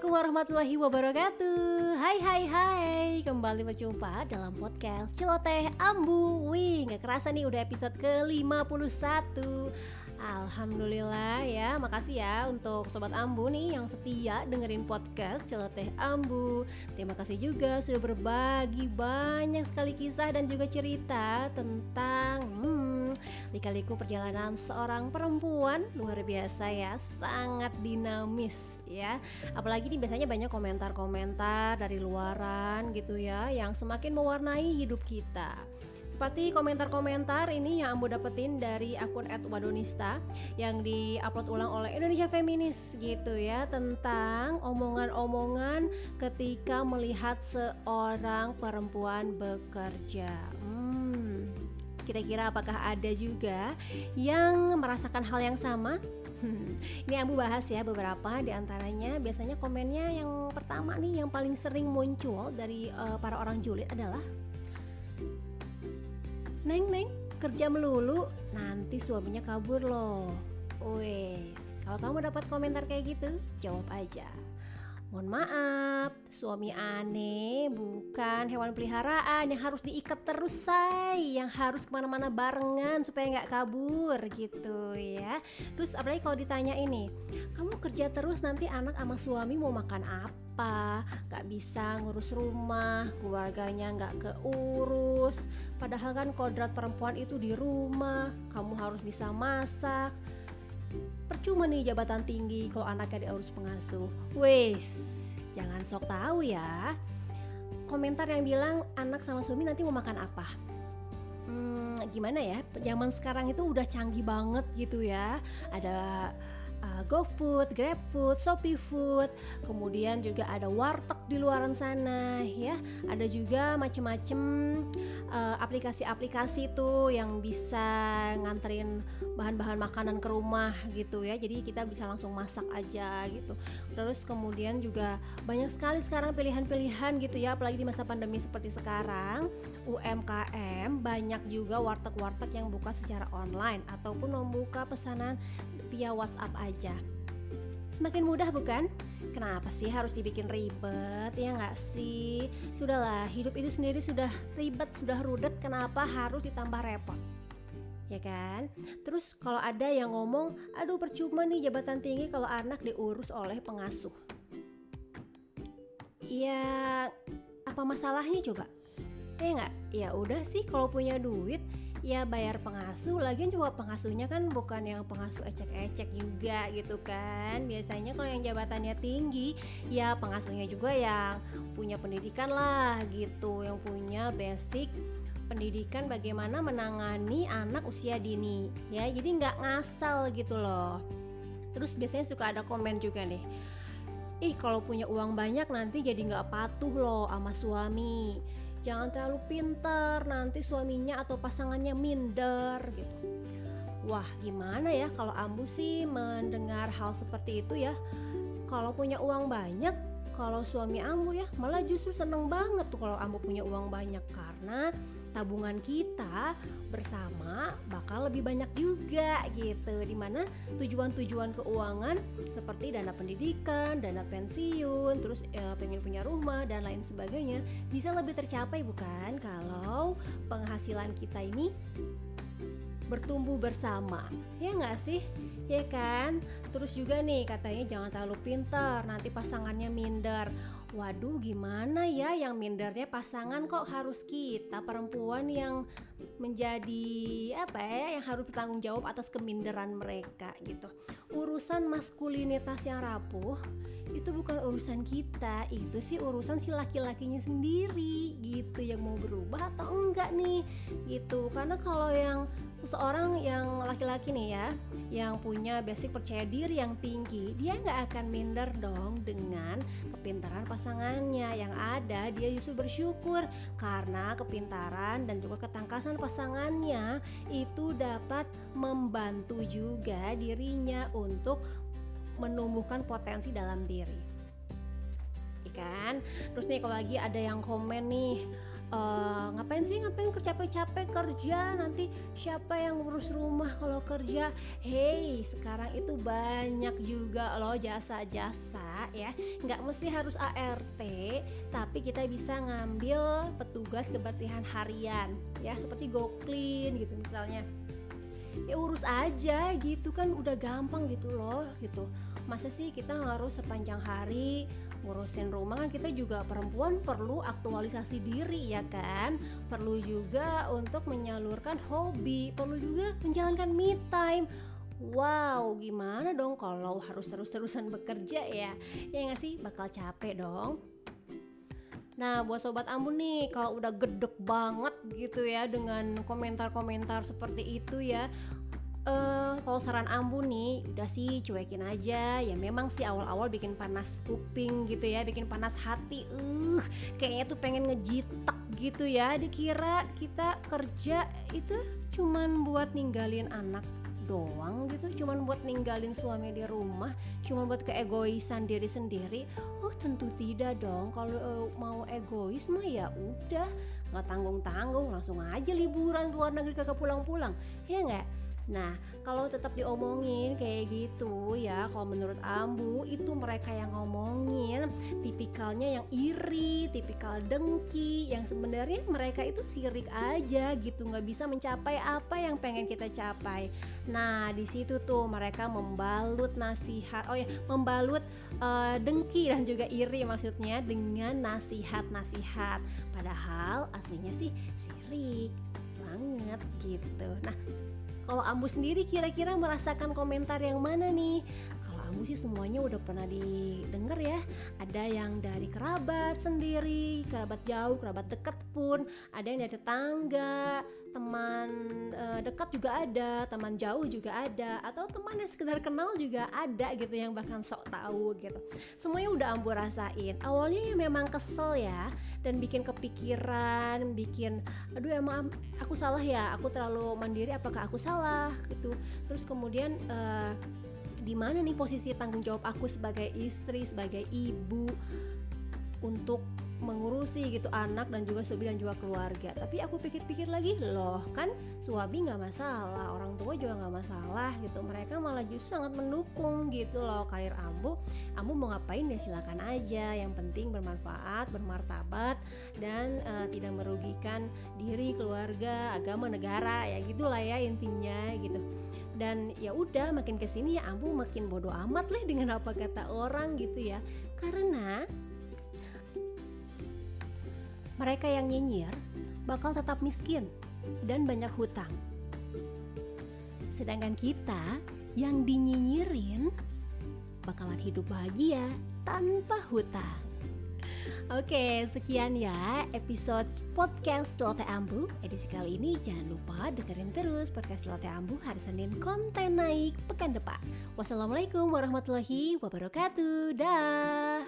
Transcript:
Assalamualaikum warahmatullahi wabarakatuh. Hai hai hai. Kembali berjumpa dalam podcast Celoteh Ambu. Wih gak kerasa nih udah episode ke-51. Alhamdulillah ya Makasih ya untuk Sobat Ambu nih Yang setia dengerin podcast Celoteh Ambu. Terima kasih juga sudah berbagi banyak sekali kisah dan juga cerita Tentang hmm, Lika-liku perjalanan seorang perempuan luar biasa ya, sangat dinamis ya. Apalagi nih biasanya banyak komentar-komentar dari luaran gitu ya yang semakin mewarnai hidup kita. Seperti komentar-komentar ini yang Ambo dapetin dari akun @wadonista yang diupload ulang oleh Indonesia Feminis gitu ya tentang omongan-omongan ketika melihat seorang perempuan bekerja. Hmm, Kira-kira apakah ada juga yang merasakan hal yang sama? Ini Ambu bahas ya beberapa di antaranya biasanya komennya yang pertama nih yang paling sering muncul dari uh, para orang julid adalah Neng neng kerja melulu nanti suaminya kabur loh. Wes, kalau kamu dapat komentar kayak gitu, jawab aja. Mohon maaf, suami aneh bukan hewan peliharaan yang harus diikat terus say. Yang harus ke mana-mana barengan supaya nggak kabur gitu ya. Terus apalagi kalau ditanya ini Kamu kerja terus nanti anak sama suami mau makan apa? Gak bisa ngurus rumah, keluarganya nggak keurus. Padahal kan kodrat perempuan itu di rumah Kamu harus bisa masak percuma nih jabatan tinggi kalau anaknya diurus pengasuh. Wes jangan sok tahu ya. Komentar yang bilang anak sama suami nanti mau makan apa? Hmm, gimana ya? Zaman sekarang itu udah canggih banget gitu ya. Ada uh, GoFood, GrabFood, ShopeeFood, kemudian juga ada warteg di luaran sana ya. Ada juga macem-macem uh, aplikasi-aplikasi tuh yang bisa nganterin bahan-bahan makanan ke rumah gitu ya. Jadi kita bisa langsung masak aja gitu. Terus kemudian juga banyak sekali sekarang pilihan-pilihan gitu ya, apalagi di masa pandemi seperti sekarang. UMKM banyak juga warteg-warteg yang buka secara online ataupun membuka pesanan via WhatsApp aja. Semakin mudah bukan? Kenapa sih harus dibikin ribet ya nggak sih? Sudahlah, hidup itu sendiri sudah ribet, sudah rudet, kenapa harus ditambah repot? Ya kan? Terus kalau ada yang ngomong, aduh percuma nih jabatan tinggi kalau anak diurus oleh pengasuh. Ya, apa masalahnya coba? Ya nggak? Ya udah sih kalau punya duit ya bayar pengasuh. Lagian juga pengasuhnya kan bukan yang pengasuh ecek-ecek juga gitu kan. Biasanya kalau yang jabatannya tinggi ya pengasuhnya juga yang punya pendidikan lah gitu. Yang punya basic pendidikan bagaimana menangani anak usia dini. Ya jadi nggak ngasal gitu loh. Terus biasanya suka ada komen juga nih. Ih kalau punya uang banyak nanti jadi nggak patuh loh sama suami jangan terlalu pinter nanti suaminya atau pasangannya minder gitu. Wah gimana ya kalau Ambu sih mendengar hal seperti itu ya? Kalau punya uang banyak kalau suami Ambu ya malah justru seneng banget tuh kalau Ambu punya uang banyak. Karena tabungan kita bersama bakal lebih banyak juga gitu. Di mana tujuan-tujuan keuangan seperti dana pendidikan, dana pensiun, terus e, pengen punya rumah dan lain sebagainya bisa lebih tercapai bukan? Kalau penghasilan kita ini bertumbuh bersama. Ya nggak sih? Ya kan? Terus juga nih katanya jangan terlalu pintar nanti pasangannya minder waduh gimana ya yang mindernya pasangan kok harus kita perempuan yang menjadi apa ya yang harus bertanggung jawab atas keminderan mereka gitu. Urusan maskulinitas yang rapuh itu bukan urusan kita itu sih urusan si laki-lakinya sendiri gitu. Yang mau berubah atau enggak nih gitu. Karena kalau yang seseorang yang laki-laki nih ya yang punya basic percaya diri yang tinggi dia nggak akan minder dong dengan kepintaran pasangannya yang ada. Dia justru bersyukur karena kepintaran dan juga ketangkasan pasangannya itu dapat membantu juga dirinya untuk menumbuhkan potensi dalam diri. Kan? Terus nih kalau lagi ada yang komen nih uh, ngapain sih? Ngapain capek-capek kerja? Nanti siapa yang ngurus rumah kalau kerja? Hey sekarang itu banyak juga loh jasa-jasa ya. Nggak mesti harus ART tapi kita bisa ngambil petugas kebersihan harian ya seperti GoClean gitu misalnya. Ya urus aja gitu kan udah gampang gitu loh gitu. Masa sih kita harus sepanjang hari ngurusin rumah kan kita juga perempuan perlu aktualisasi diri ya kan perlu juga untuk menyalurkan hobi perlu juga menjalankan me time Wow, gimana dong kalau harus terus-terusan bekerja ya? Ya nggak sih, bakal capek dong. Nah, buat sobat Ambon nih, kalau udah gedek banget gitu ya dengan komentar-komentar seperti itu ya, uh, kalau saran Ambu nih udah sih cuekin aja. Ya memang sih awal-awal bikin panas kuping gitu ya bikin panas hati. Uh kayaknya tuh pengen ngejitek gitu ya. Dikira kita kerja itu cuman buat ninggalin anak doang gitu cuman buat ninggalin suami di rumah cuman buat keegoisan diri sendiri. Oh tentu tidak dong. Kalau uh, mau egois mah ya udah. Nggak tanggung tanggung langsung aja liburan luar negeri kagak pulang-pulang. Ya nggak Nah, kalau tetap diomongin kayak gitu ya, kalau menurut Ambu itu mereka yang ngomongin tipikalnya yang iri, tipikal dengki, yang sebenarnya mereka itu sirik aja gitu, nggak bisa mencapai apa yang pengen kita capai. Nah, di situ tuh mereka membalut nasihat, oh ya, membalut uh, dengki dan juga iri maksudnya dengan nasihat-nasihat. Padahal aslinya sih sirik banget gitu. Nah, kalau Ambu sendiri kira-kira merasakan komentar yang mana nih? Ambu sih semuanya udah pernah didengar ya. Ada yang dari kerabat sendiri, kerabat jauh, kerabat dekat pun, ada yang dari tetangga, teman uh, dekat juga ada, teman jauh juga ada, atau teman yang sekedar kenal juga ada gitu yang bahkan sok tahu gitu. Semuanya udah ambu rasain. Awalnya ya memang kesel ya dan bikin kepikiran, bikin aduh emang aku salah ya, aku terlalu mandiri apakah aku salah gitu. Terus kemudian uh, di mana nih posisi tanggung jawab aku sebagai istri, sebagai ibu untuk mengurusi gitu anak dan juga suami dan juga keluarga. Tapi aku pikir-pikir lagi loh kan suami nggak masalah orang tua juga nggak masalah gitu. Mereka malah justru sangat mendukung gitu loh. Karir Ambu Ambu mau ngapain ya silakan aja. Yang penting bermanfaat bermartabat dan uh, tidak merugikan diri keluarga agama negara. Ya gitulah ya intinya gitu dan ya udah makin ke sini ya Ambu makin bodoh amat lah dengan apa kata orang gitu ya karena mereka yang nyinyir bakal tetap miskin dan banyak hutang. Sedangkan kita yang dinyinyirin bakalan hidup bahagia tanpa hutang. Oke, sekian ya episode podcast Lotte Ambu. Edisi kali ini jangan lupa dengerin terus podcast Lotte Ambu hari Senin. Konten naik pekan depan. Wassalamualaikum warahmatullahi wabarakatuh. Dah